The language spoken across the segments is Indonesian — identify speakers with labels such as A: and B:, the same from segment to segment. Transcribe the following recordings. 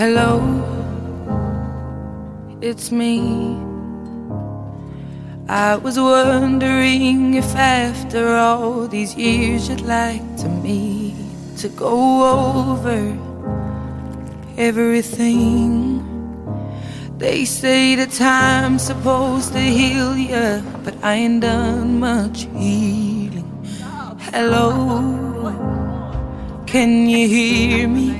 A: Hello, it's me. I was wondering if after all these years you'd like to me to go over everything. They say the time's supposed to heal ya, but I ain't done much healing. Hello, can you hear me?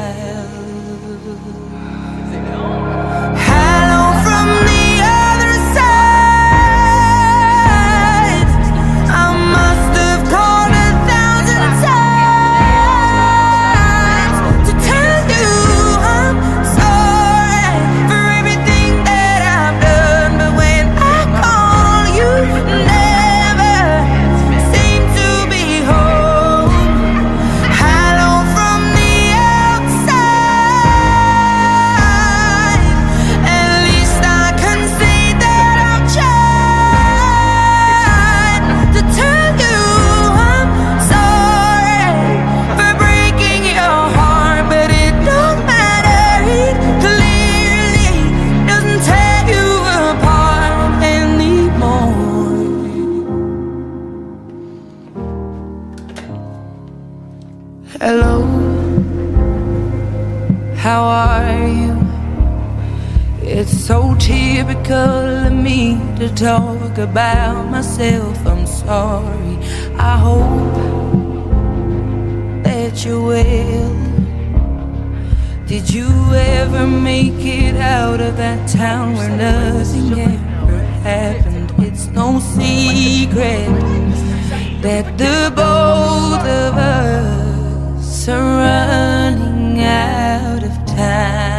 A: Of me to talk about myself. I'm sorry. I hope that you're well. Did you ever make it out of that town where nothing ever happened? It's no secret that the both of us are running out of time.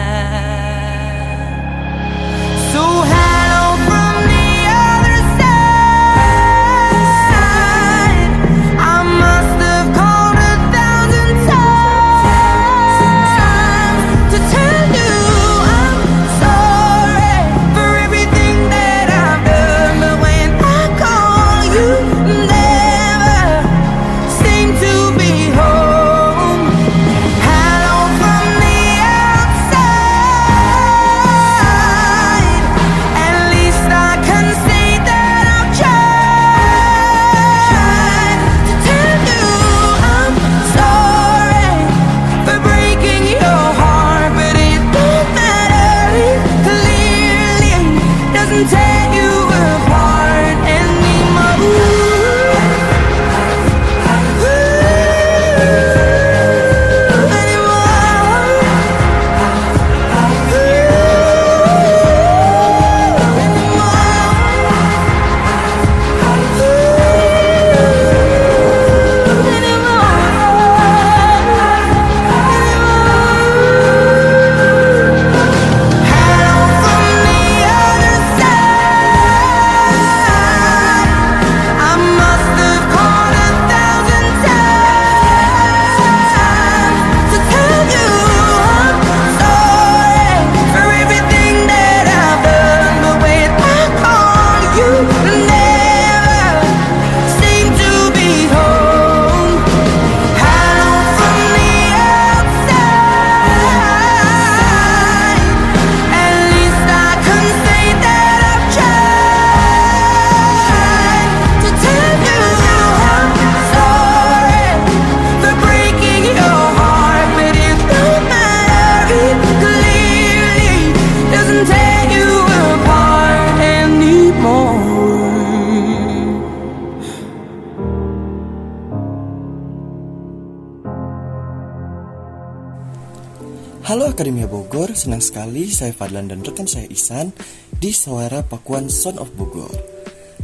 B: Halo Akademia Bogor, senang sekali saya Fadlan dan rekan saya Ihsan di Suara Pakuan Sound of Bogor.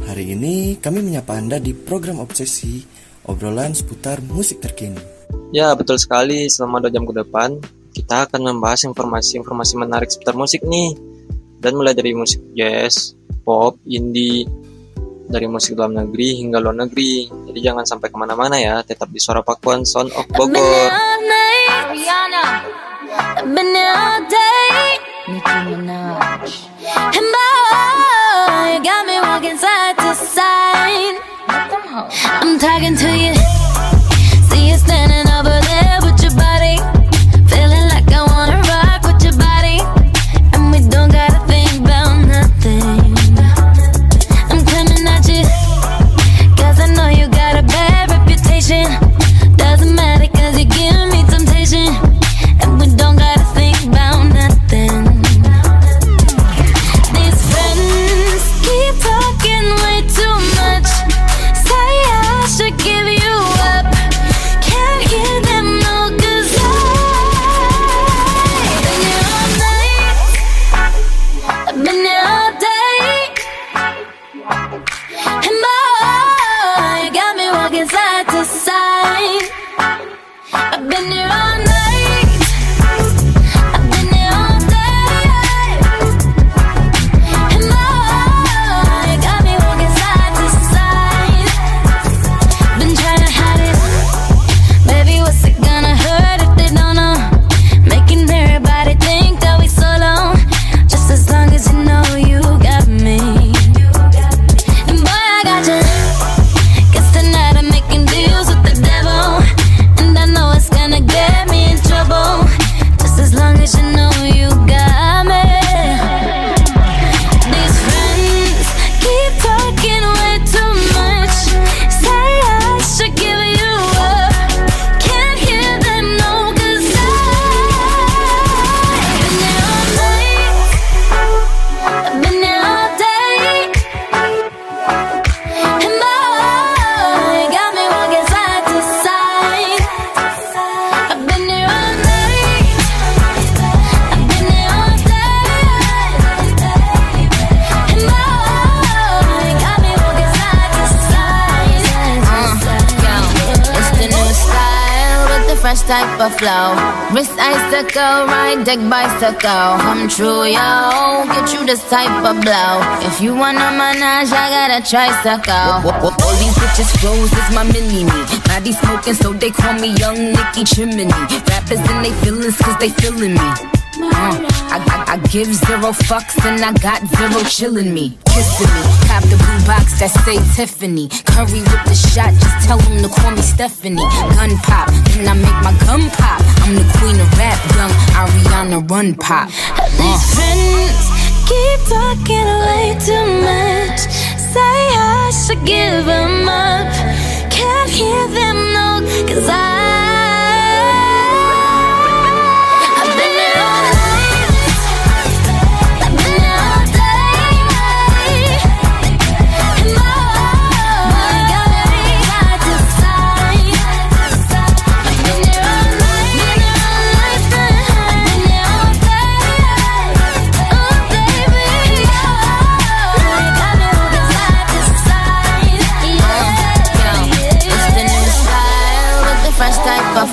B: Hari ini kami menyapa Anda di program Obsesi, obrolan seputar musik terkini.
C: Ya, betul sekali. Selama dua jam ke depan, kita akan membahas informasi-informasi menarik seputar musik nih. Dan mulai dari musik jazz, pop, indie, dari musik dalam negeri hingga luar negeri. Jadi jangan sampai ke mana-mana ya, tetap di Suara Pakuan Sound of Bogor.
D: Been here all day. Nicki Minaj. And boy, you got me walking side to side. I'm talking to
E: you. Fresh type of flow. Wrist icicle, ride deck bicycle. Come true, yo. Get you this type of blow. If you wanna manage, I got a tricycle.
F: All these bitches flows is my mini me. Body smoking, so they call me Young Nicky Chimney. Rappers and they feelings, cause they feeling me. Uh, I, I, I give zero fucks and I got zero chillin' me. Kissing me. Cop the blue box that say Tiffany. Curry with the shot, just tell them to call me Stephanie. Gun pop, then I make my gun pop. I'm the queen of rap, young Ariana Run Pop.
D: These friends keep talking way too much. Say I should give them up. Can't hear them no, cause I.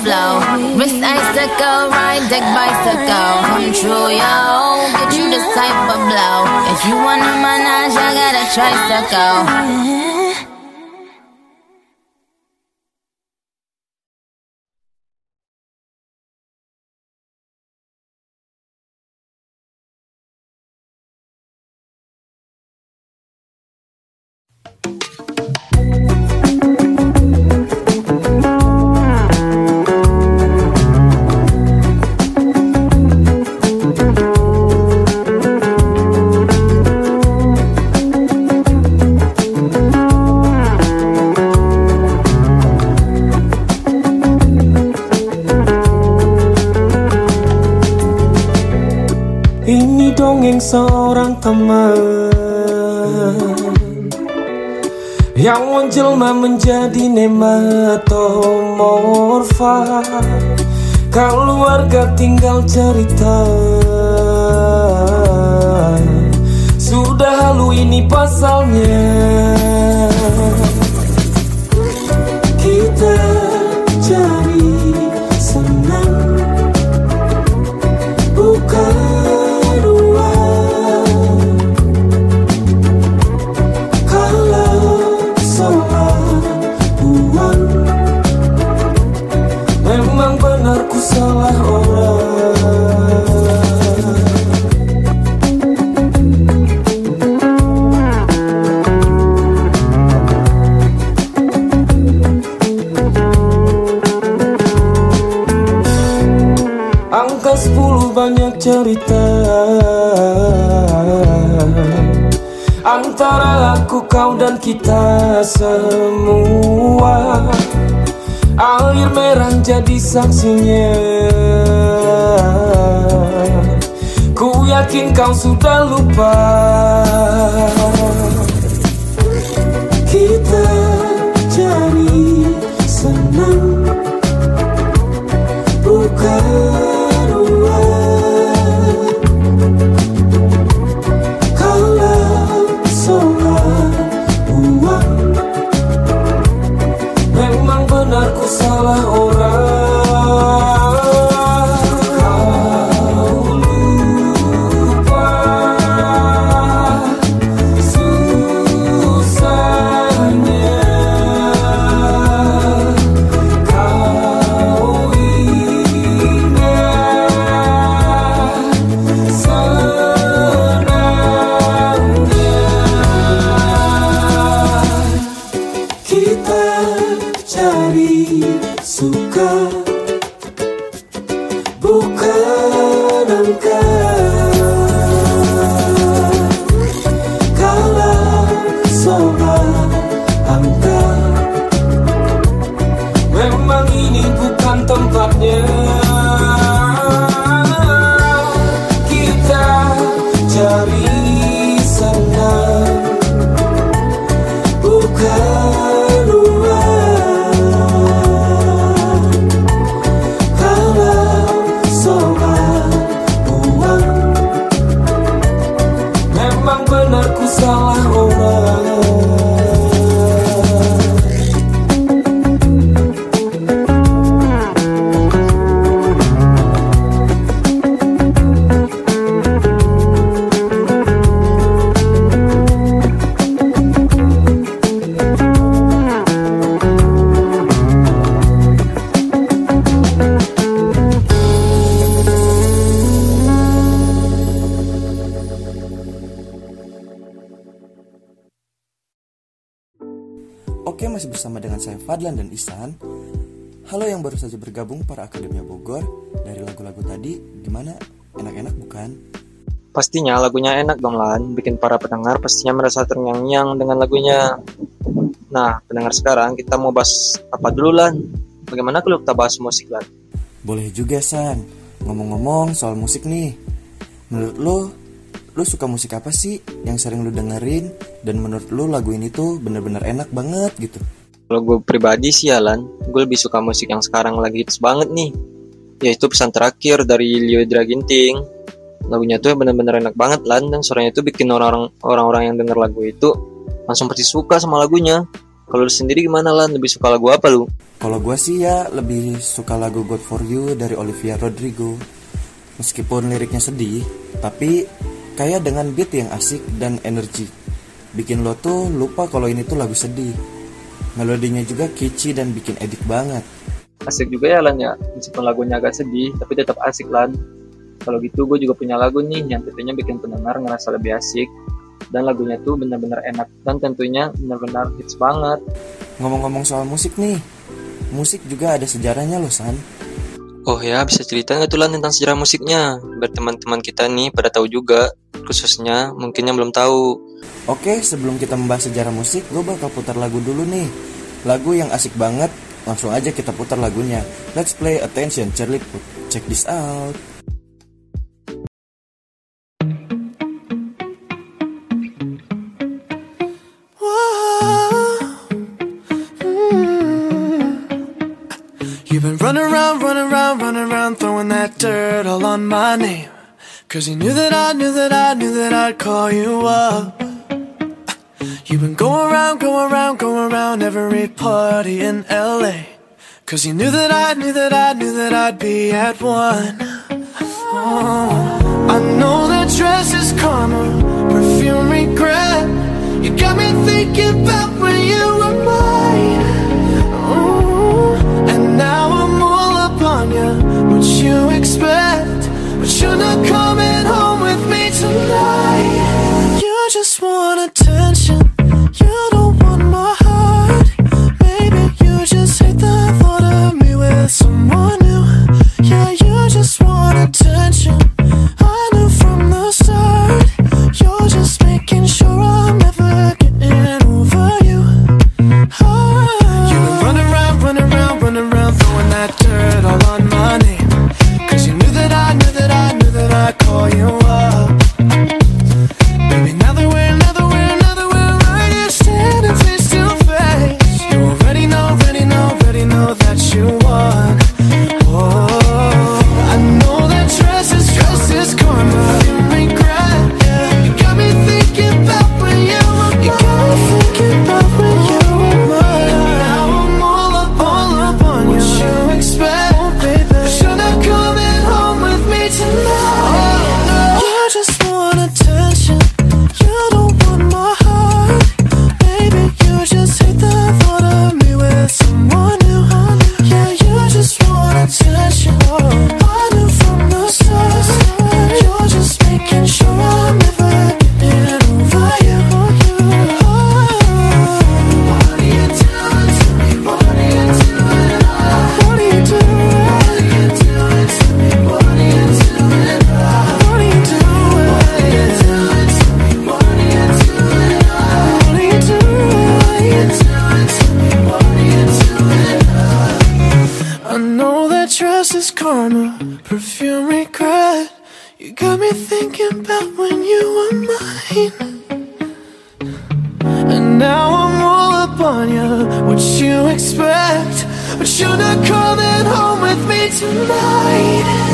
E: flow. Wrist icicle, ride deck bicycle. Come true, yo. Get you this type of blow. If you wanna manage, I got a tricycle.
G: Ini dongeng seorang teman. Yang menjelma menjadi nematomorfa. Keluarga tinggal cerita. Sudah halu ini pasalnya. Kita cerita. Antara aku, kau dan kita semua. Air merah jadi saksinya. Ku yakin kau sudah lupa. Kita jadi senang. Bukan memang ini
B: bergabung para Akademia Bogor. Dari lagu-lagu tadi, gimana? Enak-enak bukan?
C: Pastinya lagunya enak dong Lan, bikin para pendengar pastinya merasa terngiang-ngiang dengan lagunya. Nah, pendengar sekarang kita mau bahas apa dulu Lan? Bagaimana kalau kita bahas musik Lan?
B: Boleh juga, San. Ngomong-ngomong soal musik nih. Menurut lo, lo suka musik apa sih yang sering lo dengerin? Dan menurut lo lagu ini tuh bener-bener enak banget gitu.
C: Kalau gue pribadi sih ya Lan, gue lebih suka musik yang sekarang lagi hits banget nih. Yaitu pesan terakhir dari Leo Draginting. Lagunya tuh bener-bener enak banget Lan, dan suaranya tuh bikin orang-orang orang-orang yang denger lagu itu langsung pasti suka sama lagunya. Kalau lu sendiri gimana Lan? Lebih suka lagu apa lu?
B: Kalau gue sih ya lebih suka lagu God For You dari Olivia Rodrigo. Meskipun liriknya sedih, tapi kayak dengan beat yang asik dan energi. Bikin lo tuh lupa kalau ini tuh lagu sedih. Melodinya juga catchy dan bikin edik banget.
C: Asik juga ya Lan ya, meskipun lagunya agak sedih, tapi tetap asik Lan. Kalau gitu gue juga punya lagu nih yang tentunya bikin pendengar ngerasa lebih asik. Dan lagunya tuh benar-benar enak dan tentunya benar-benar hits banget.
B: Ngomong-ngomong soal musik nih, musik juga ada sejarahnya loh San.
C: Oh ya, bisa cerita nggak tuh tentang sejarah musiknya? Biar teman-teman kita nih pada tahu juga, khususnya mungkin yang belum tahu.
B: Oke, sebelum kita membahas sejarah musik, gue bakal putar lagu dulu nih. Lagu yang asik banget, langsung aja kita putar lagunya. Let's play attention, Charlie Put. Check this out.
H: On my name. Cause you knew that I knew that I knew that I'd call you up. You've been going around, going around, going around every party in LA. Cause you knew that I knew that I knew that I'd be at one. Oh, I know that dress is karma, perfume regret. You got me thinking about when you were mine. Ooh, and now I'm all up on you. What you expect? You're not coming home with me tonight. You just want attention. You don't want my heart. Maybe you just hate the thought of me with someone new. Yeah, you just want attention. Perfume regret. You got me thinking about when you were mine. And now I'm all up on you. What you expect? But you're not coming home with me tonight.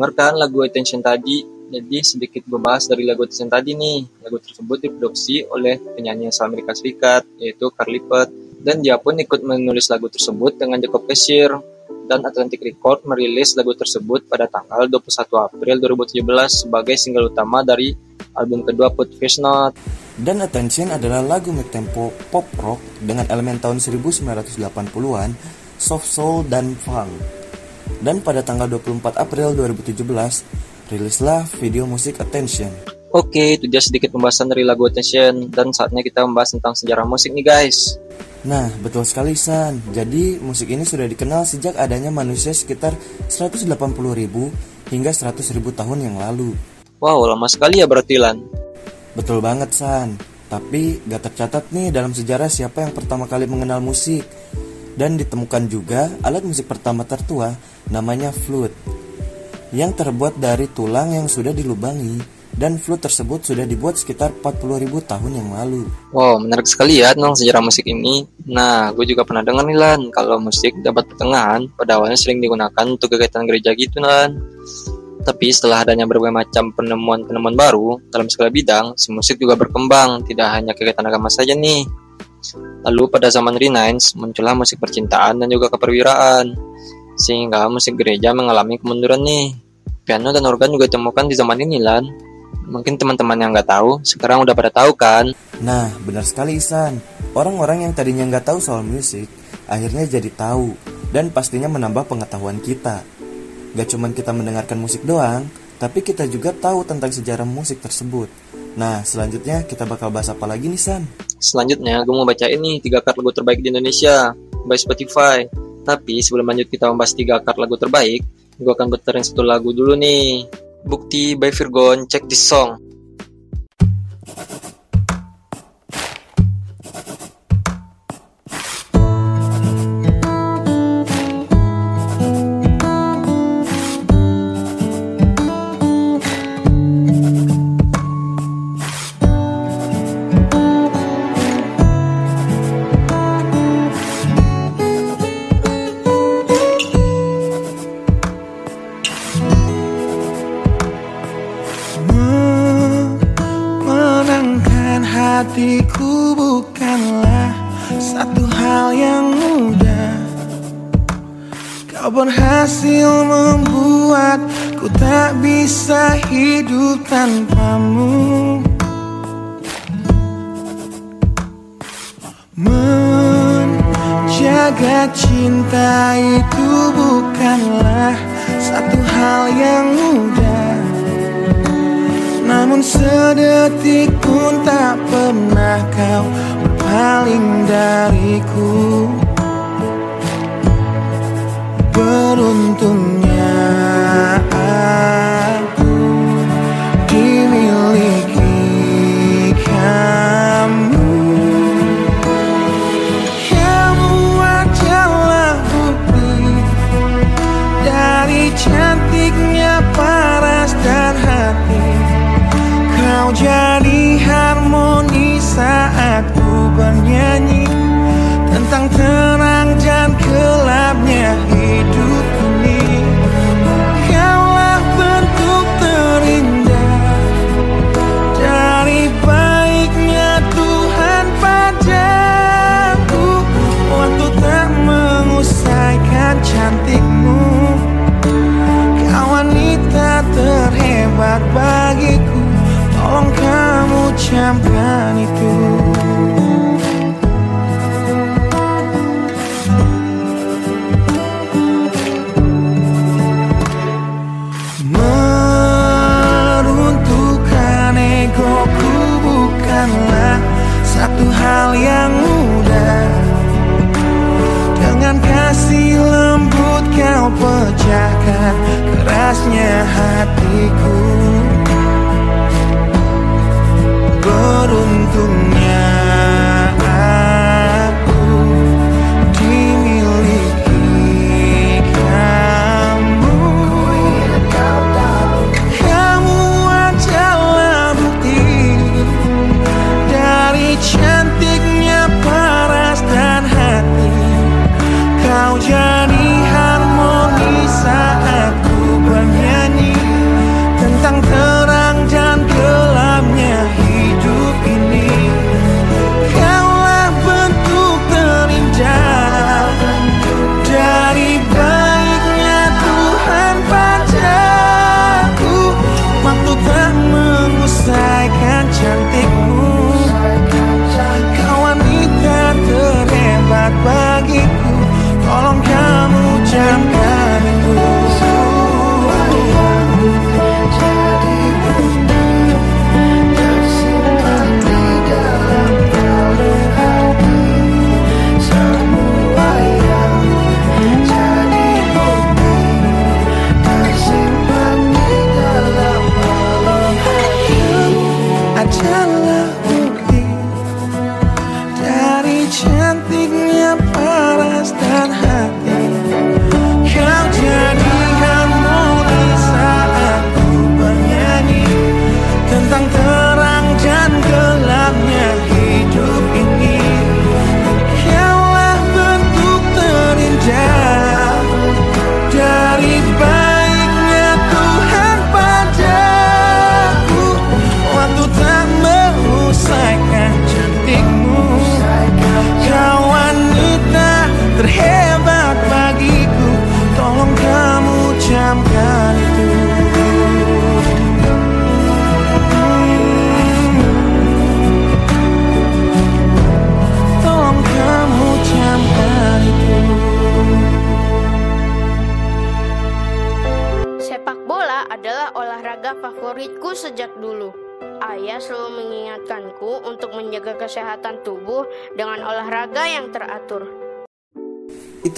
C: Denger lagu Attention tadi? Jadi sedikit membahas dari lagu Attention tadi nih. Lagu tersebut diproduksi oleh penyanyi asal Amerika Serikat, yaitu Carly Puth. Dan dia pun ikut menulis lagu tersebut dengan Jacob Kasir. Dan Atlantic Record merilis lagu tersebut pada tanggal 21 April 2017 sebagai single utama dari album kedua Put Face Not.
B: Dan Attention adalah lagu mid-tempo pop rock dengan elemen tahun 1980-an, soft soul dan funk. Dan pada tanggal 24 April 2017, rilislah video musik Attention.
C: Oke, itu dia sedikit pembahasan dari lagu Attention. Dan saatnya kita membahas tentang sejarah musik nih guys.
B: Nah, betul sekali San. Jadi, musik ini sudah dikenal sejak adanya manusia sekitar 180.000 hingga 100.000 tahun yang lalu.
C: Wow, lama sekali ya berarti Lan.
B: Betul banget San. Tapi gak tercatat nih dalam sejarah siapa yang pertama kali mengenal musik. Dan ditemukan juga alat musik pertama tertua namanya flute. Yang terbuat dari tulang yang sudah dilubangi dan flute tersebut sudah dibuat sekitar 40.000 tahun yang lalu.
C: Wow, menarik sekali ya tentang sejarah musik ini. Nah, gue juga pernah dengar nih Lan, kalau musik dapat pertengahan pada awalnya sering digunakan untuk kegiatan gereja gitu Lan. Tapi setelah adanya berbagai macam penemuan-penemuan baru dalam segala bidang, si musik juga berkembang, tidak hanya kegiatan agama saja nih. Lalu pada zaman Renaissance muncullah musik percintaan dan juga keperwiraan, sehingga musik gereja mengalami kemunduran nih. Piano dan organ juga ditemukan di zaman ini Lan. Mungkin teman-teman yang nggak tahu, sekarang udah pada tahu kan?
B: Nah, benar sekali Isan. Orang-orang yang tadinya nggak tahu soal musik, akhirnya jadi tahu dan pastinya menambah pengetahuan kita. Gak cuman kita mendengarkan musik doang, tapi kita juga tahu tentang sejarah musik tersebut. Nah, selanjutnya kita bakal bahas apa lagi nih San?
C: Selanjutnya, gue mau bacain nih tiga kart lagu terbaik di Indonesia by Spotify. Tapi sebelum lanjut kita membahas tiga kart lagu terbaik, gue akan puterin satu lagu dulu nih. Bukti by Virgon, check this song.
H: Cinta itu bukanlah satu hal yang mudah. Namun sedetik pun tak pernah kau berpaling dariku camkan itu. Meruntuhkan egoku bukanlah satu hal yang mudah. Dengan kasih lembut kau pecahkan kerasnya hatiku koruntunnya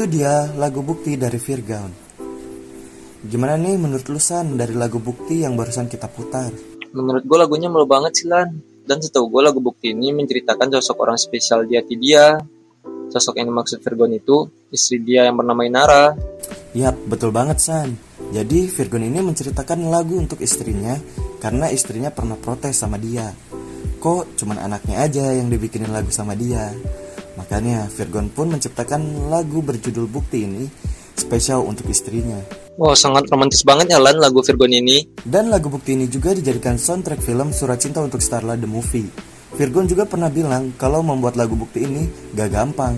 H: Itu
B: dia lagu bukti dari Virgaun. Gimana nih menurut lu San dari lagu bukti yang barusan kita putar?
C: Menurut gue lagunya melo banget sih Lan. Dan setahu gue lagu bukti ini menceritakan sosok orang spesial di hati dia. Sosok yang dimaksud Virgon itu istri dia yang bernama Inara.
B: Yap, betul banget San. Jadi Virgon ini menceritakan lagu untuk istrinya karena istrinya pernah protes sama dia. Kok cuman anaknya aja yang dibikinin lagu sama dia? Makanya Virgon pun menciptakan lagu berjudul Bukti ini spesial untuk istrinya.
C: Wow, sangat romantis banget ya Lan lagu Virgon ini.
B: Dan lagu Bukti ini juga dijadikan soundtrack film Surat Cinta untuk Starla The Movie. Virgon juga pernah bilang kalau membuat lagu Bukti ini gak gampang.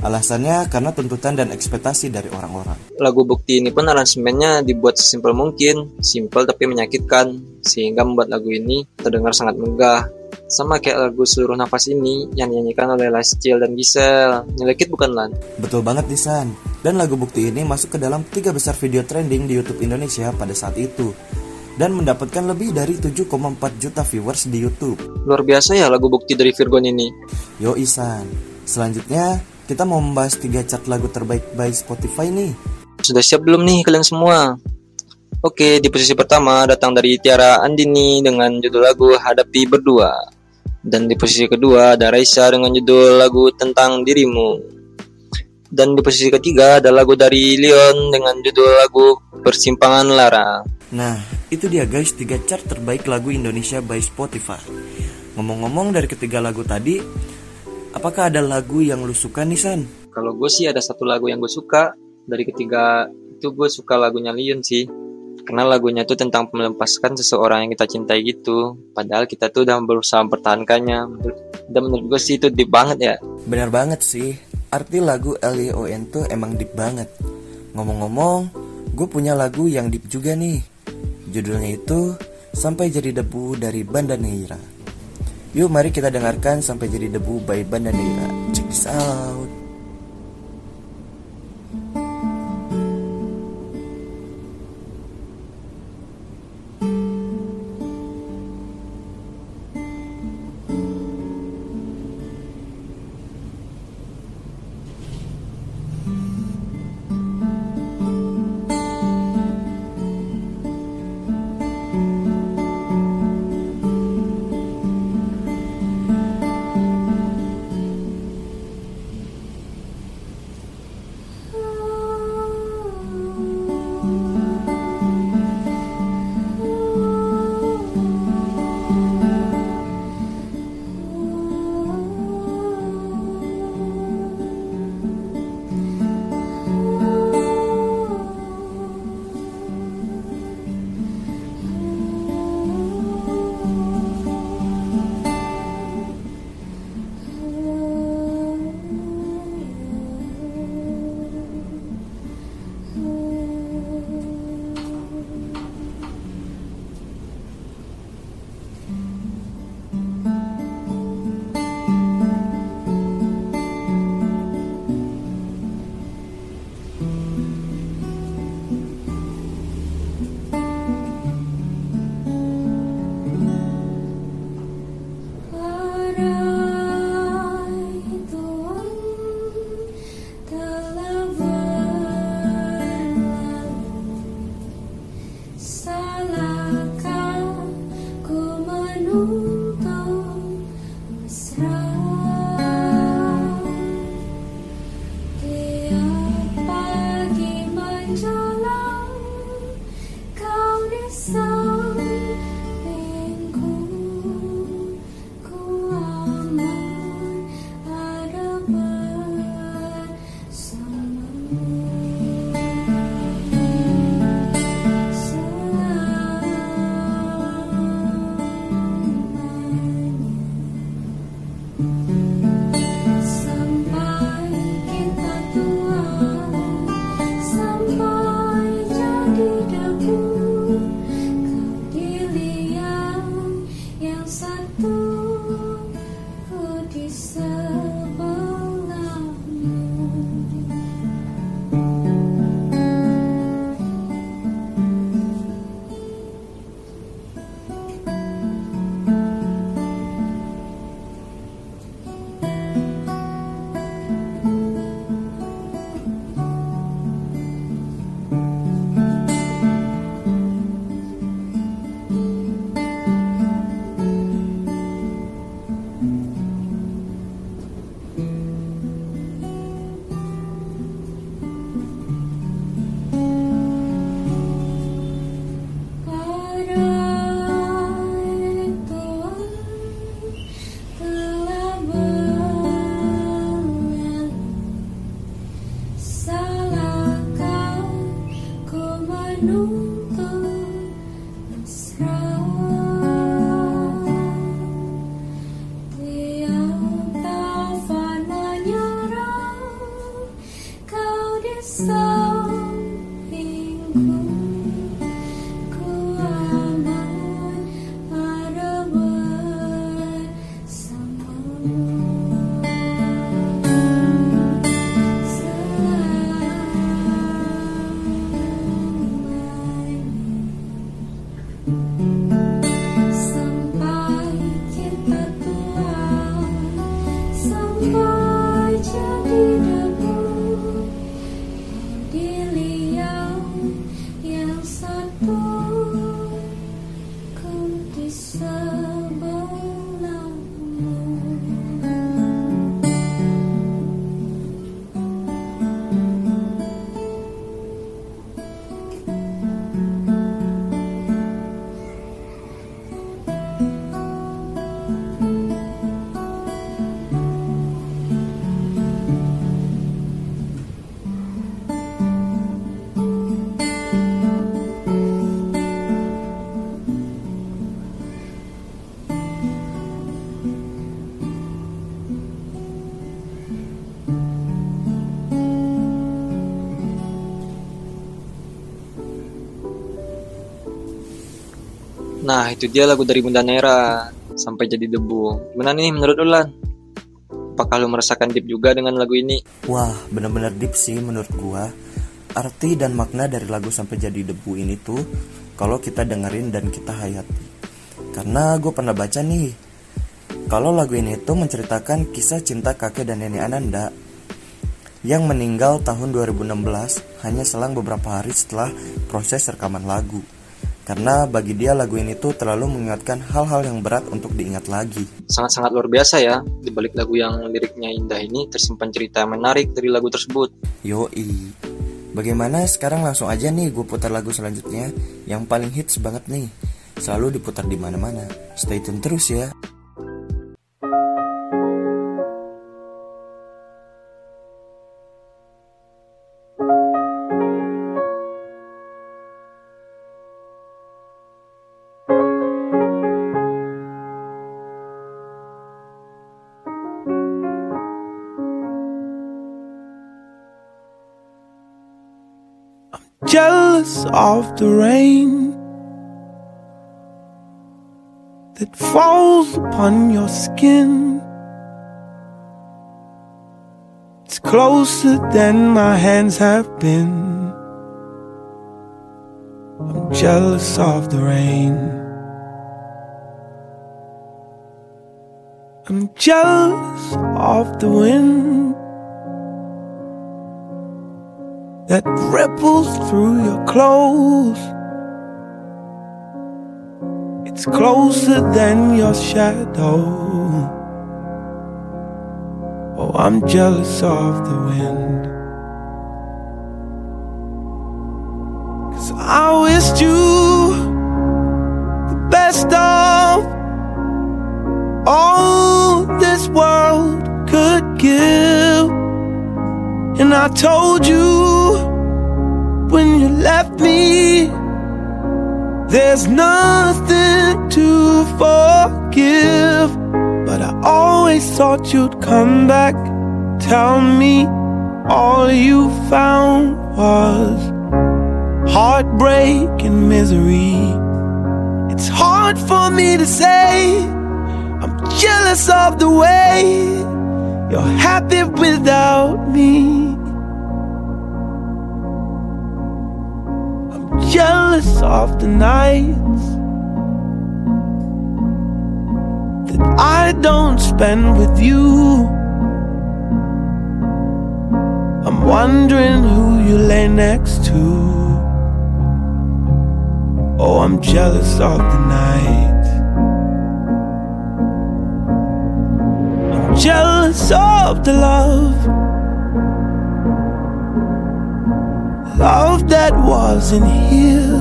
B: Alasannya karena tuntutan dan ekspektasi dari orang-orang.
C: Lagu bukti ini pun aransemennya dibuat sesimpel mungkin, simpel tapi menyakitkan, sehingga membuat lagu ini terdengar sangat megah. Sama kayak lagu Seluruh Nafas ini yang dinyanyikan oleh Lascil dan Gisel. Nyelekit bukan Lan?
B: Betul banget Nisan. Dan lagu bukti ini masuk ke dalam tiga besar video trending di YouTube Indonesia pada saat itu. Dan mendapatkan lebih dari 7,4 juta viewers di YouTube.
C: Luar biasa ya lagu bukti dari Virgon ini.
B: Yo Isan. Selanjutnya, kita mau membahas tiga chart lagu terbaik by Spotify nih.
C: Sudah siap belum nih kalian semua? Oke, di posisi pertama datang dari Tiara Andini dengan judul lagu Hadapi Berdua. Dan di posisi kedua ada Raisa dengan judul lagu Tentang Dirimu. Dan di posisi ketiga ada lagu dari Leon dengan judul lagu Persimpangan Lara.
B: Nah, itu dia guys tiga chart terbaik lagu Indonesia by Spotify. Ngomong-ngomong dari ketiga lagu tadi, apakah ada lagu yang lu suka nih San?
C: Kalau gue sih ada satu lagu yang gue suka. Dari ketiga itu gue suka lagunya Leon sih. Karena lagunya tuh tentang melepaskan seseorang yang kita cintai gitu. Padahal kita tuh udah berusaha mempertahankannya. Dan menurut gue sih itu deep banget ya.
B: Benar banget sih. Arti lagu L.I.O.N tuh emang deep banget. Ngomong-ngomong, gue punya lagu yang deep juga nih. Judulnya itu Sampai Jadi Debu dari Banda Neira.
E: Yuk mari kita dengarkan sampai jadi debu by Banda Neira. Check this out.
C: Nah, itu dia lagu dari Bunda Nera. sampai jadi debu. Gimana nih menurut Ulan? Apakah lu merasakan deep juga dengan lagu ini?
B: Wah, bener-bener deep sih menurut gua. Arti dan makna dari lagu sampai jadi debu ini tuh kalau kita dengerin dan kita hayati. Karena gue pernah baca nih, kalau lagu ini tuh menceritakan kisah cinta kakek dan nenek Ananda yang meninggal tahun 2016 hanya selang beberapa hari setelah proses rekaman lagu. Karena bagi dia lagu ini tuh terlalu mengingatkan hal-hal yang berat untuk diingat lagi.
C: Sangat-sangat luar biasa ya, di balik lagu yang liriknya indah ini tersimpan cerita yang menarik dari lagu tersebut.
B: Yoi. Bagaimana sekarang langsung aja nih gue putar lagu selanjutnya yang paling hits banget nih. Selalu diputar di mana-mana. Stay tune terus ya.
H: Of the rain that falls upon your skin. It's closer than my hands have been. I'm jealous of the rain. I'm jealous of the wind. That ripples through your clothes. It's closer than your shadow. Oh, I'm jealous of the wind. Cause I wished you the best of all this world could give. And I told you when you left me, there's nothing to forgive. But I always thought you'd come back, tell me all you found was heartbreak and misery. It's hard for me to say, I'm jealous of the way you're happy without me. Of the nights that I don't spend with you. I'm wondering who you lay next to. Oh, I'm jealous of the nights. I'm jealous of the love. Love that wasn't here.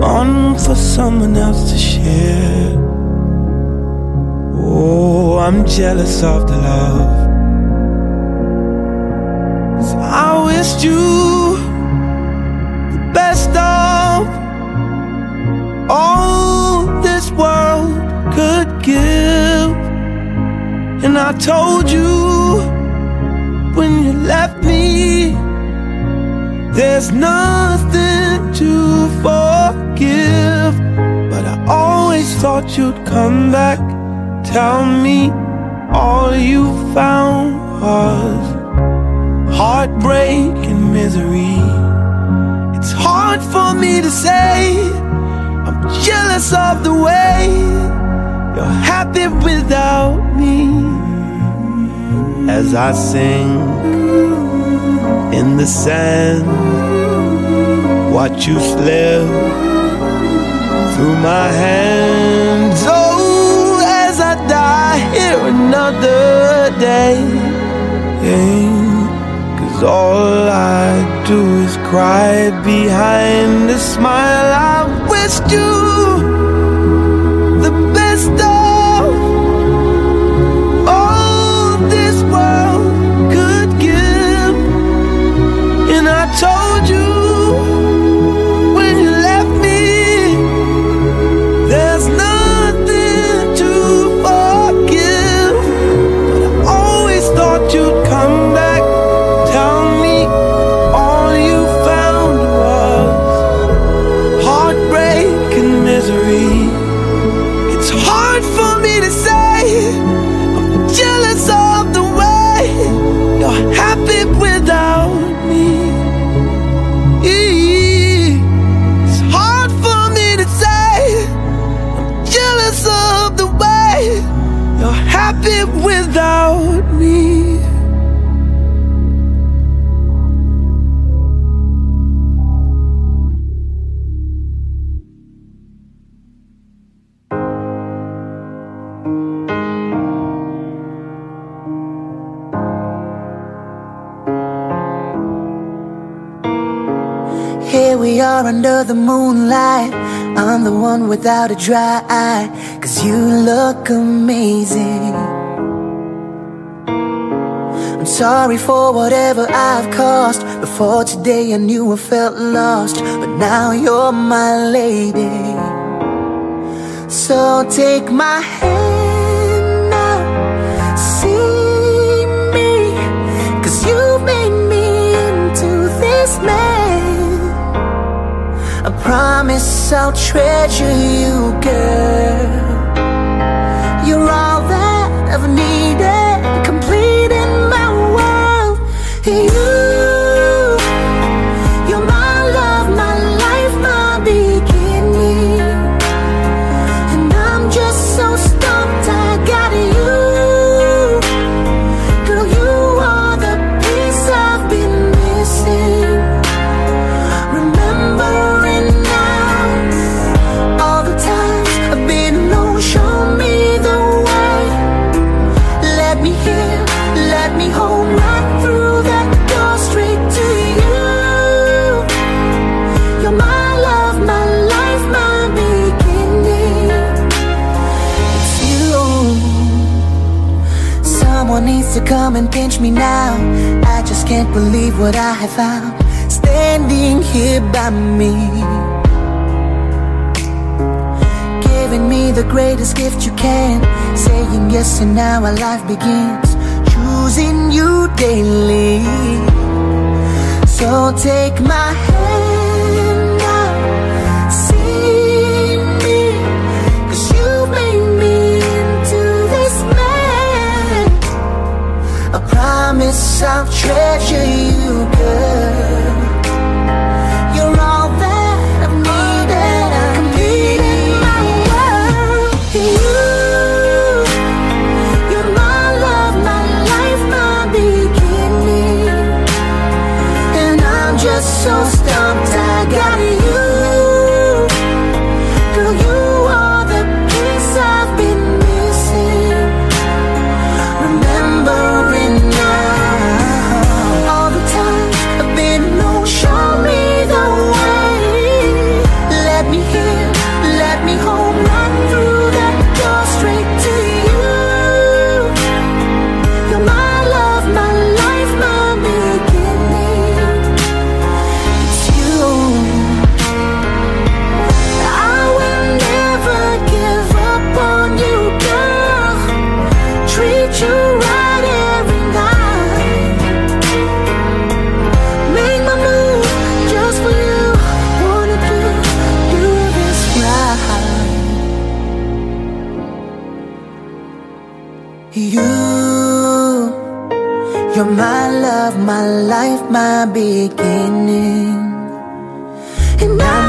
H: Gone for someone else to share. Oh, I'm jealous of the love. 'Cause I wished you the best of all this world could give. And I told you when you left me, there's nothing to forgive. But I always thought you'd come back, tell me all you found was heartbreak and misery. It's hard for me to say, I'm jealous of the way you're happy without me. As I sing in the sand, watch you slip through my hands. Oh, as I die here another day. Cause all I do is cry behind a smile. I wished you
I: moonlight. I'm the one without a dry eye Cause you look amazing. I'm sorry for whatever I've caused. Before today I knew I felt lost But now you're my lady. So take my hand See you made me into this man promise I'll treasure you, girl. You, you're my love, my life, my beginning. And I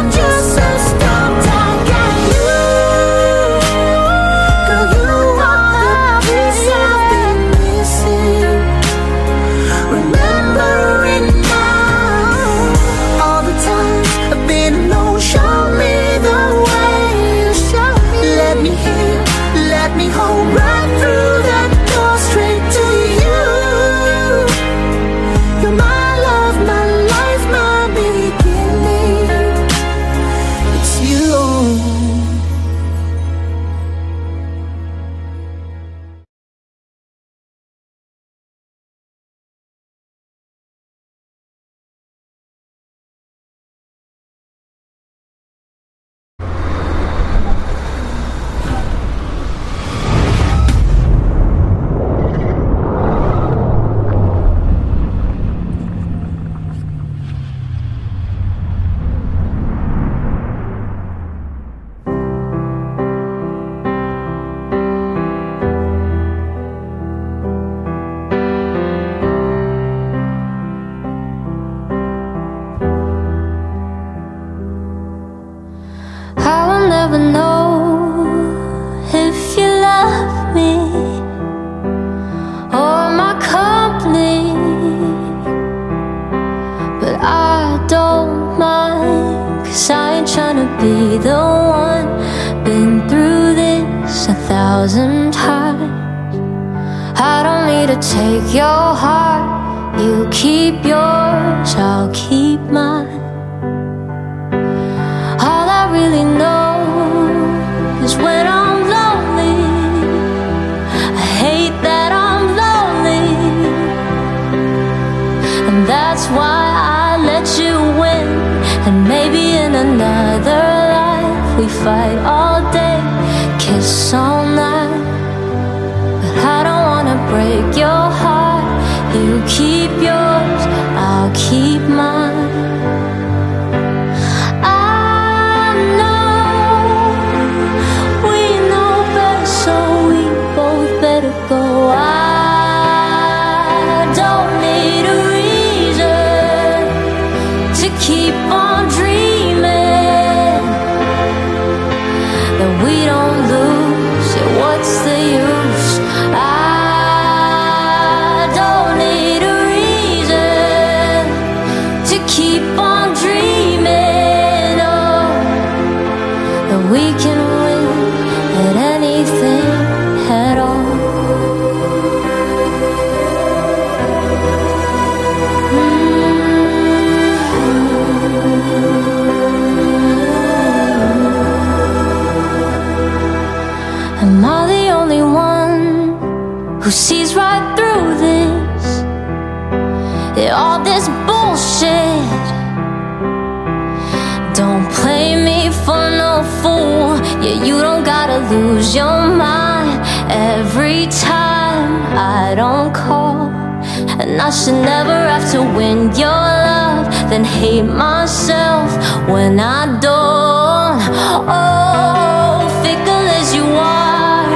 E: should never have to win your love, then hate myself when I don't. Oh, fickle as you are,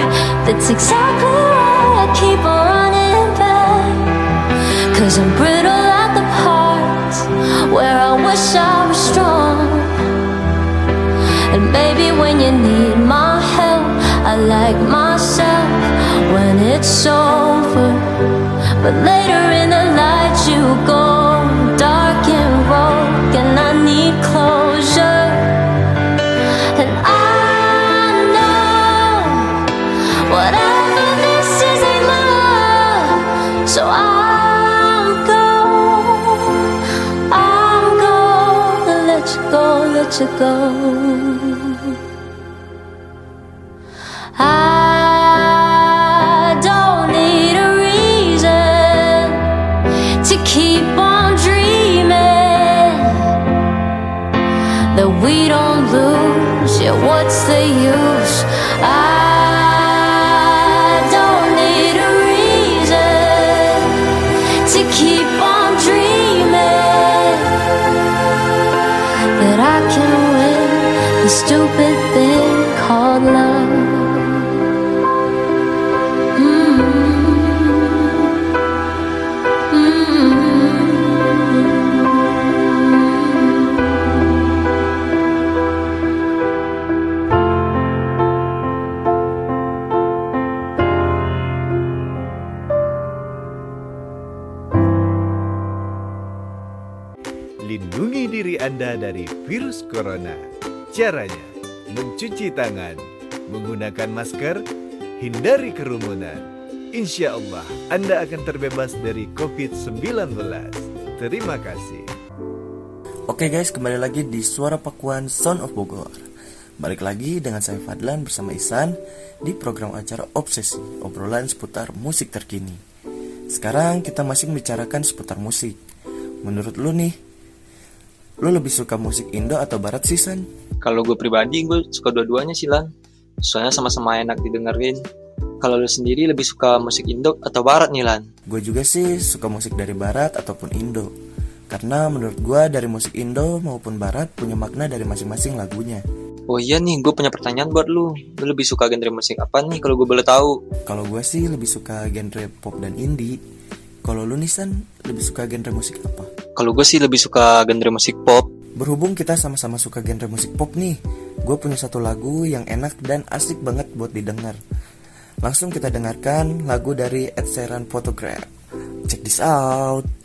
E: that's exactly why I keep on running back. Cause I'm brittle at the parts where I wish I was strong. And maybe when you need my help, I like myself when it's over. But later in go, let you go. Stupid thing called love.
J: Lindungi diri Anda dari virus corona. Caranya, mencuci tangan, menggunakan masker, hindari kerumunan. Insya Allah, Anda akan terbebas dari COVID-19. Terima kasih.
B: Oke guys, kembali lagi di Suara Pakuan Sound of Bogor. Balik lagi dengan saya Fadlan bersama Isan di program acara Obsesi, obrolan seputar musik terkini. Sekarang kita masih membicarakan seputar musik. Menurut lu nih, lu lebih suka musik Indo atau Barat sih San?
C: Kalau gue pribadi, gue suka dua-duanya sih, Lan. Soalnya sama-sama enak didengerin. Kalau lu sendiri lebih suka musik Indo atau Barat nih, Lan?
B: Gue juga sih suka musik dari Barat ataupun Indo. Karena menurut gue dari musik Indo maupun Barat punya makna dari masing-masing lagunya.
C: Oh iya nih, gue punya pertanyaan buat lu. Lu lebih suka genre musik apa nih kalau gue boleh tahu?
B: Kalau gue sih lebih suka genre pop dan indie. Kalau lu nih San, lebih suka genre musik apa?
C: Kalau gue sih lebih suka genre musik pop.
B: Berhubung kita sama-sama suka genre musik pop nih, gue punya satu lagu yang enak dan asik banget buat didengar. Langsung kita dengarkan lagu dari Ed Sheeran Photograph. Check this out.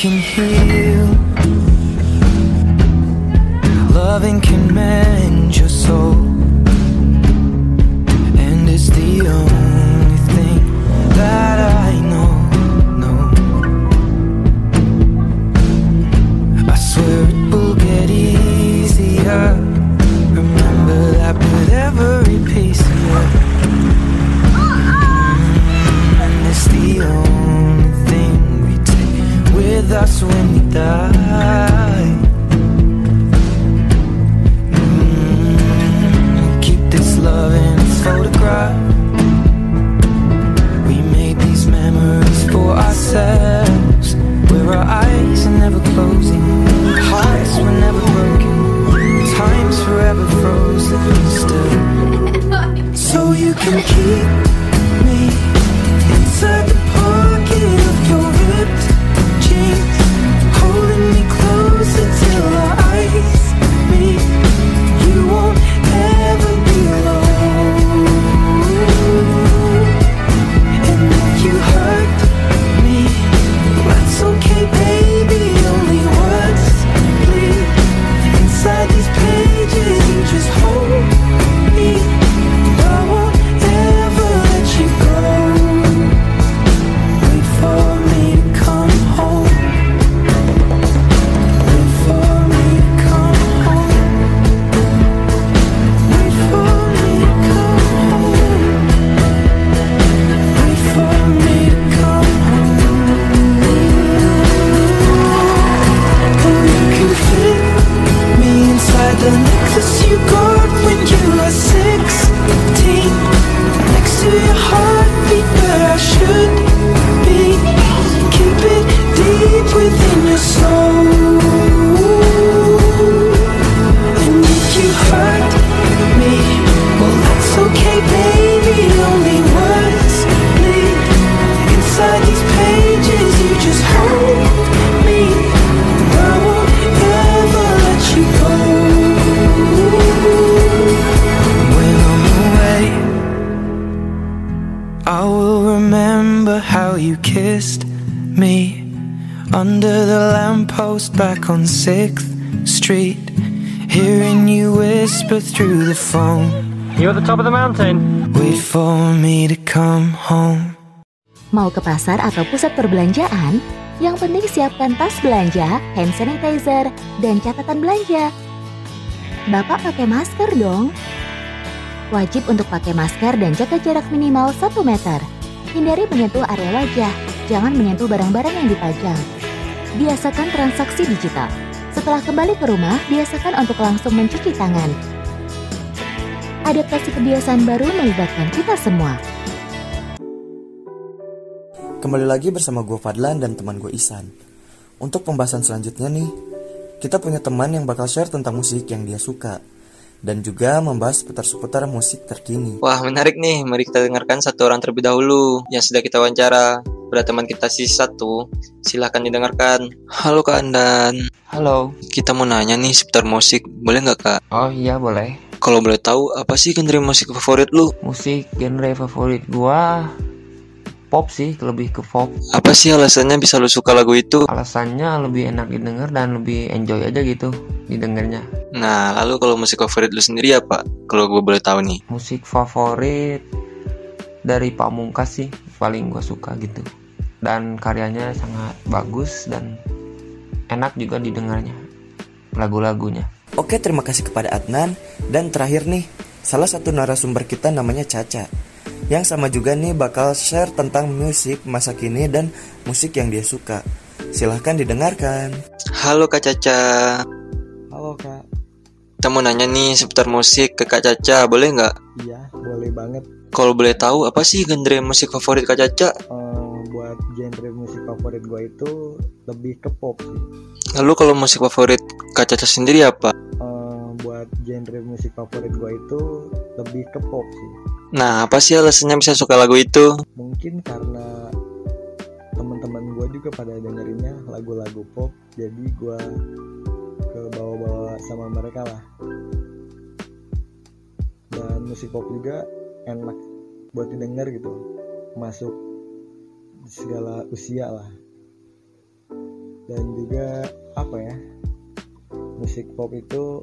G: can heal. Loving can mend your soul.
K: At the top of the mountain?
G: Wait for me to come home.
L: Mau ke pasar atau pusat perbelanjaan? Yang penting siapkan tas belanja, hand sanitizer, dan catatan belanja. Bapak pakai masker dong. Wajib untuk pakai masker dan jaga jarak minimal 1 meter. Hindari menyentuh area wajah, jangan menyentuh barang-barang yang dipajang. Biasakan transaksi digital. Setelah kembali ke rumah, biasakan untuk langsung mencuci tangan. Adaptasi kebiasaan baru melibatkan kita semua.
B: Kembali lagi bersama gue Fadlan dan teman gue Isan. Untuk pembahasan selanjutnya nih, kita punya teman yang bakal share tentang musik yang dia suka dan juga membahas seputar-seputar musik terkini.
C: Wah, menarik nih. Mari kita dengarkan satu orang terlebih dahulu yang sudah kita wawancara. Pada teman kita si satu, silahkan didengarkan. Halo Kak Andan.
K: Halo.
C: Kita mau nanya nih seputar musik, boleh nggak Kak?
K: Oh iya boleh.
C: Kalau boleh tahu, apa sih genre musik favorit lu?
K: Musik genre favorit gua pop sih, lebih ke pop.
C: Apa sih alasannya bisa lu suka lagu itu?
K: Alasannya lebih enak didengar dan lebih enjoy aja gitu didengarnya.
C: Nah, lalu kalau musik favorit lu sendiri apa? Kalau gue boleh tahu nih.
K: Musik favorit dari Pamungkas sih paling gua suka gitu. Dan karyanya sangat bagus dan
M: enak juga didengarnya lagu-lagunya.
B: Oke, terima kasih kepada Adnan. Dan terakhir nih, salah satu narasumber kita namanya Caca. Yang sama juga nih bakal share tentang musik masa kini dan musik yang dia suka. Silahkan didengarkan.
N: Halo Kak Caca.
O: Halo Kak.
N: Kita mau nanya nih seputar musik ke Kak Caca, boleh nggak?
O: Iya, boleh banget.
N: Kalau boleh tahu, apa sih genre musik favorit Kak Caca?
O: Uh, buat genre musik favorit gue itu lebih ke pop sih.
N: Lalu kalau musik favorit Kak Caca sendiri apa?
O: Uh, buat genre musik favorit gue itu lebih ke pop sih.
N: Nah, apa sih alasannya bisa suka lagu itu?
O: Mungkin karena teman-teman gue juga pada dengerinnya lagu-lagu pop, jadi gue ke bawa-bawa sama mereka lah. Dan musik pop juga enak buat didengar gitu, masuk segala usia lah. Dan juga apa ya? Musik pop itu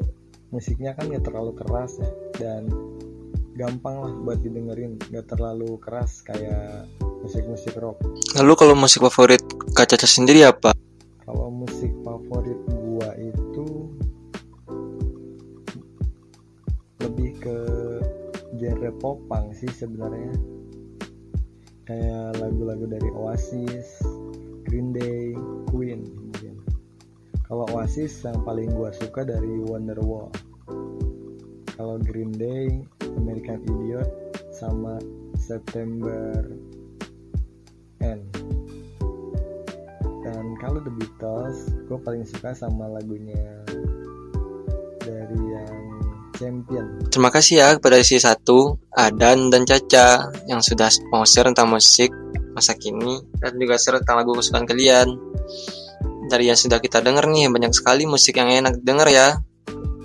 O: musiknya kan gak terlalu keras ya dan gampang lah buat didengerin gak terlalu keras kayak musik-musik rock
N: lalu kalau musik favorit Kak Caca sendiri apa?
O: kalau musik favorit gua itu lebih ke genre popang sih sebenarnya kayak lagu-lagu dari Oasis, Green Day, Queen mungkin. Kalau Oasis yang paling gua suka dari Wonderwall kalau Green Day American Idiot sama September N dan kalau The Beatles gue paling suka sama lagunya dari yang Champion.
N: Terima kasih ya kepada si satu Adan dan Caca yang sudah mau tentang musik masa kini dan juga share tentang lagu kesukaan kalian. Dari yang sudah kita dengar nih banyak sekali musik yang enak denger ya.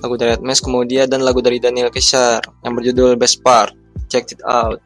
N: Lagu dari Atmes kemudian dan lagu dari Daniel Kesar yang berjudul Best Part. Check it out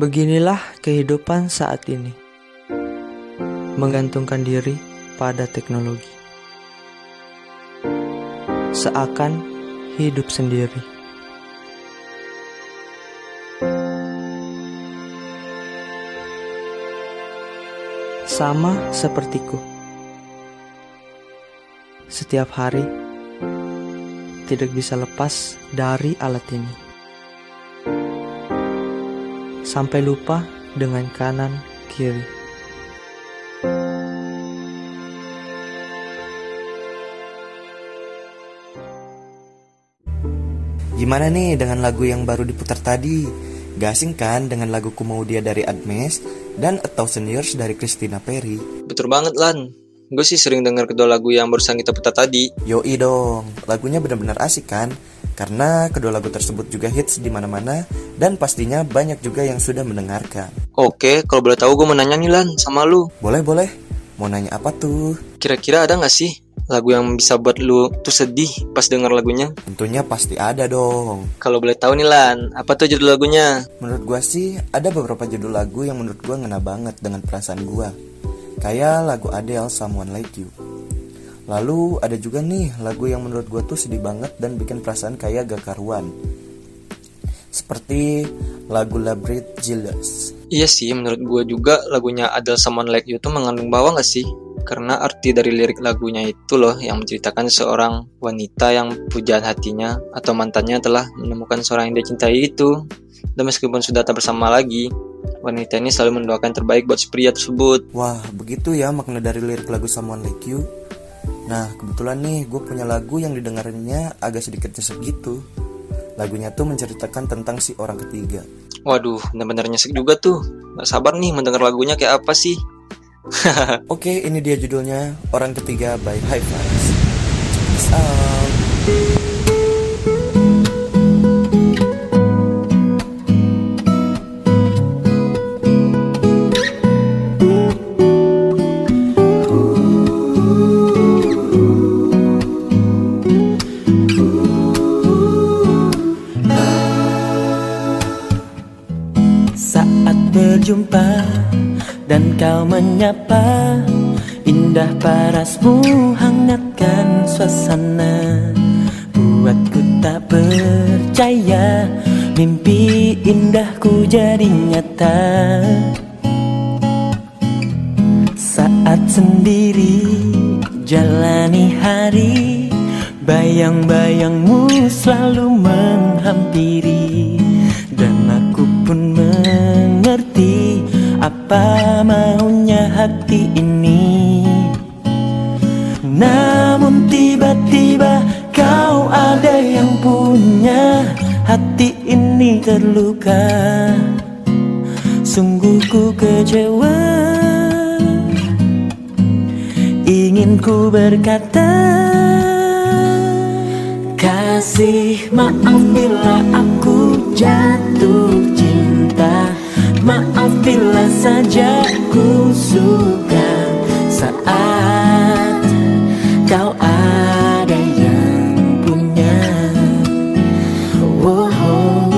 P: Beginilah kehidupan saat ini. Menggantungkan diri pada teknologi. Seakan hidup sendiri. Sama sepertiku. Setiap hari tidak bisa lepas dari alat ini. Sampai lupa dengan kanan kiri.
B: Gimana nih dengan lagu yang baru diputar tadi? Gak asing kan dengan lagu Ku Mau Dia dari Admes dan A Thousand Years dari Christina Perry?
C: Betul banget Lan. Gue sih sering denger kedua lagu yang barusan kita putar tadi.
B: Yoi dong, lagunya benar-benar asik kan? Karena kedua lagu tersebut juga hits di mana-mana dan pastinya banyak juga yang sudah mendengarkan.
C: Oke, kalau boleh tahu gue mau nanya nih Lan sama lu.
B: Boleh, boleh. Mau nanya apa tuh?
C: Kira-kira ada gak sih lagu yang bisa buat lu tuh sedih pas denger lagunya?
B: Tentunya pasti ada dong.
C: Kalau boleh tahu nih Lan, apa tuh judul lagunya?
B: Menurut gua sih ada beberapa judul lagu yang menurut gua ngena banget dengan perasaan gua. Kayak lagu Adele Someone Like You. Lalu ada juga nih lagu yang menurut gua tuh sedih banget dan bikin perasaan kayak gak karuan. Seperti lagu Labrit Jealous.
C: Iya sih, menurut gue juga lagunya Adele Someone Like You tuh mengandung bawah gak sih? Karena arti dari lirik lagunya itu loh yang menceritakan seorang wanita yang pujaan hatinya atau mantannya telah menemukan seorang yang dia cintai itu. Dan meskipun sudah tak bersama lagi, wanita ini selalu mendoakan terbaik buat si pria tersebut.
B: Wah, begitu ya makna dari lirik lagu Someone Like You. Nah, kebetulan nih gue punya lagu yang didengarnya agak sedikit nyesek gitu. Lagunya tuh menceritakan tentang si orang ketiga.
C: Waduh, bener-bener nyesek juga tuh. Gak sabar nih mendengar lagunya kayak apa sih.
B: Oke, ini dia judulnya Orang Ketiga by High Fives. This out.
G: Berjumpa dan kau menyapa. Indah parasmu hangatkan suasana. Buatku tak percaya Mimpi indahku jadi nyata. Saat sendiri jalani hari Bayang-bayangmu selalu menghampiri Apa maunya hati ini? Namun tiba-tiba kau ada yang punya. Hati ini terluka. Sungguh ku kecewa. Ingin ku berkata Kasih maaf bila aku jatuh Maaf bila saja ku suka Saat kau ada yang punya. Wow,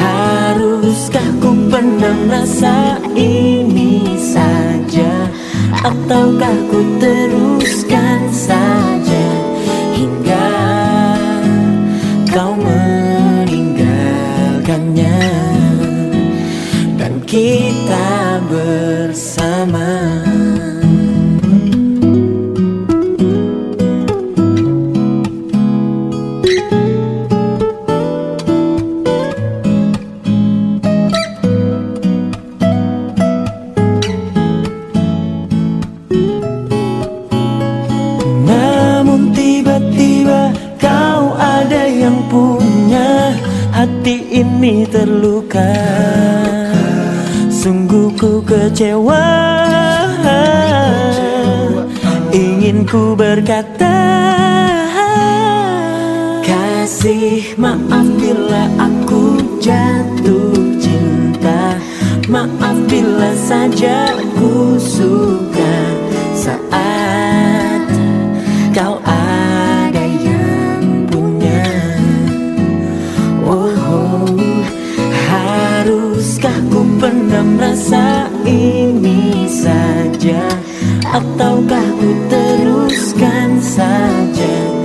G: haruskah ku pendam rasa ini saja? Ataukah ku teruskan saja kita bersama
H: Ataukah ku teruskan saja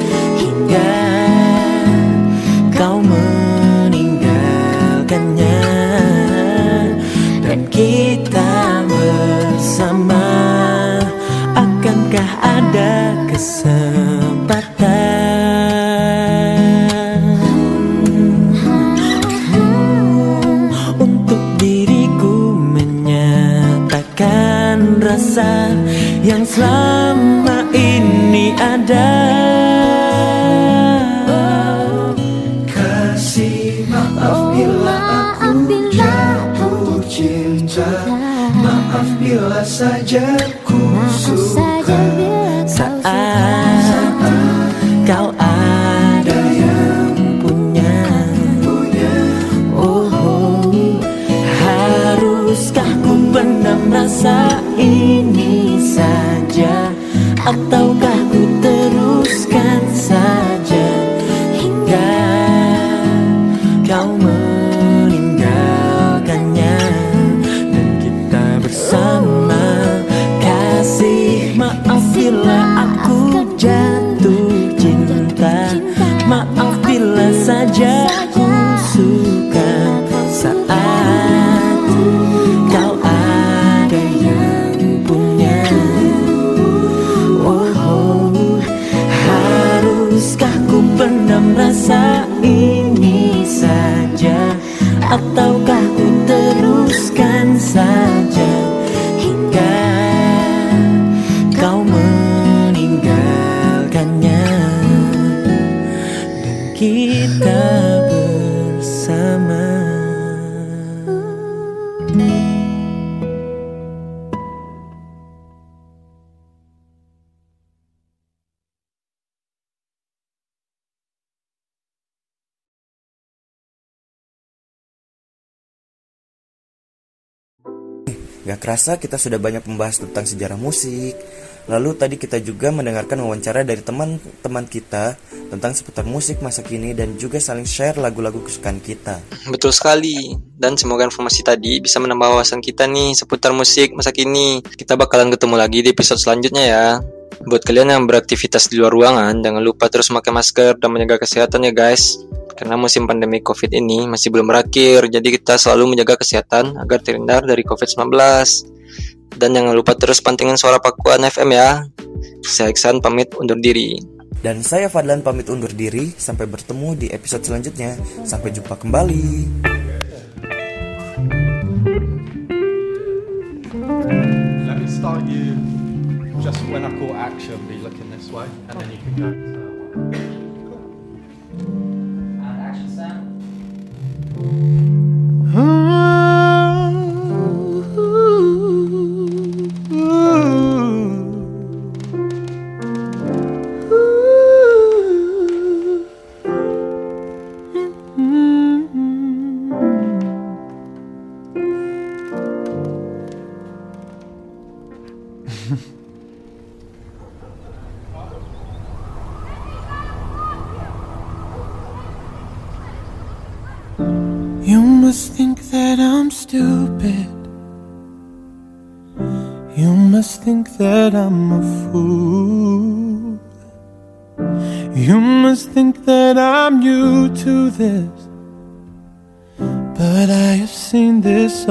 H: selama ini ada.
G: Kasih maaf bila aku jatuh cinta. Maaf bila saja
B: kerasa kita sudah banyak membahas tentang sejarah musik. Lalu tadi kita juga mendengarkan wawancara dari teman-teman kita tentang seputar musik masa kini dan juga saling share lagu-lagu kesukaan kita.
C: Betul sekali. Dan semoga informasi tadi bisa menambah wawasan kita nih seputar musik masa kini. Kita bakalan ketemu lagi di episode selanjutnya ya. Buat kalian yang beraktivitas di luar ruangan, jangan lupa terus memakai masker dan menjaga kesehatan ya guys. Karena musim pandemi COVID ini masih belum berakhir, jadi kita selalu menjaga kesehatan agar terhindar dari COVID-19. Dan jangan lupa terus pantingin suara Pakuan FM ya. Saya Iksan pamit undur diri.
B: Dan saya Fadlan pamit undur diri, sampai bertemu di episode selanjutnya. Sampai jumpa kembali.
Q: Let me start you just when I call action, be looking this way, and then you can go. Thank
H: you.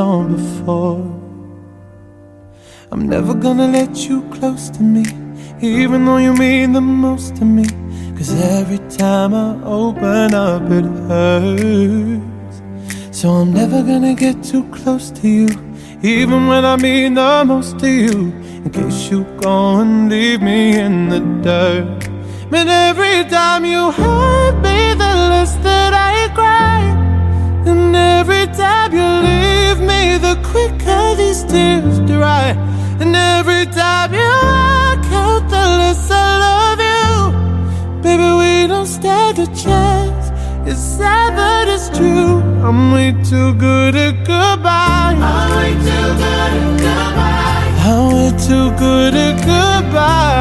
H: Song before. I'm never gonna let you close to me, even though you mean the most to me. Cause every time I open up, it hurts. So I'm never gonna get too close to you, even when I mean the most to you. In case you go and leave me in the dirt. But every time you hurt me, the less that I cry. And every time leave me, the quicker these tears dry. And every time you walk out, the less I love you. Baby, we don't stand a chance. It's sad, but it's true. I'm way too good at goodbye. I'm way too good at goodbye. I'm way too good at goodbye.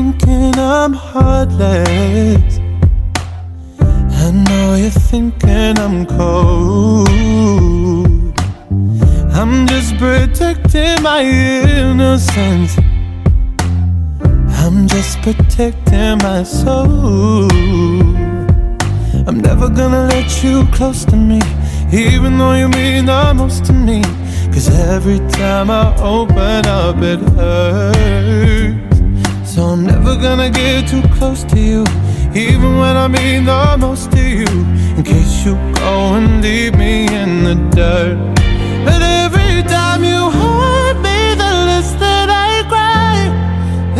H: Thinking I'm heartless. I know you're thinking I'm cold. I'm just protecting my innocence. I'm just protecting my soul. I'm never gonna let you close to me, even though you mean the most to me. Cause every time I open up, it hurts. So I'm never gonna get too close to you, even when I mean the most to you. In case you go and leave me in the dirt. But every time you hurt me, the less that I cry.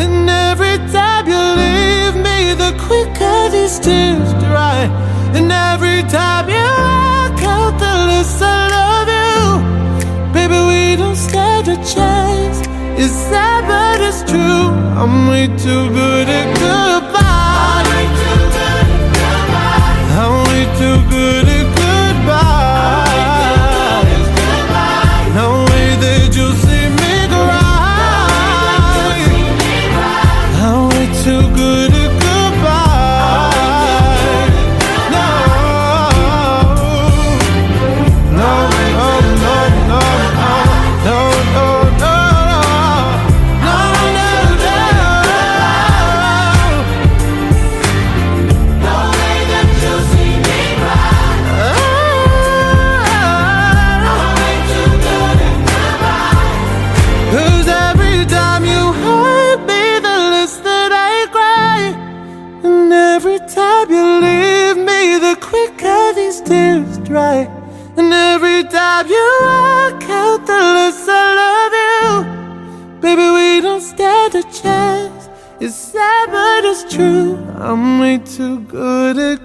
H: And every time you leave me, the quicker these tears dry. And every time you walk out, the less I love you. Baby, we don't stand a chance. It's sad, but it's true. I'm way too good at goodbye. I'm way too good at goodbye. me too good at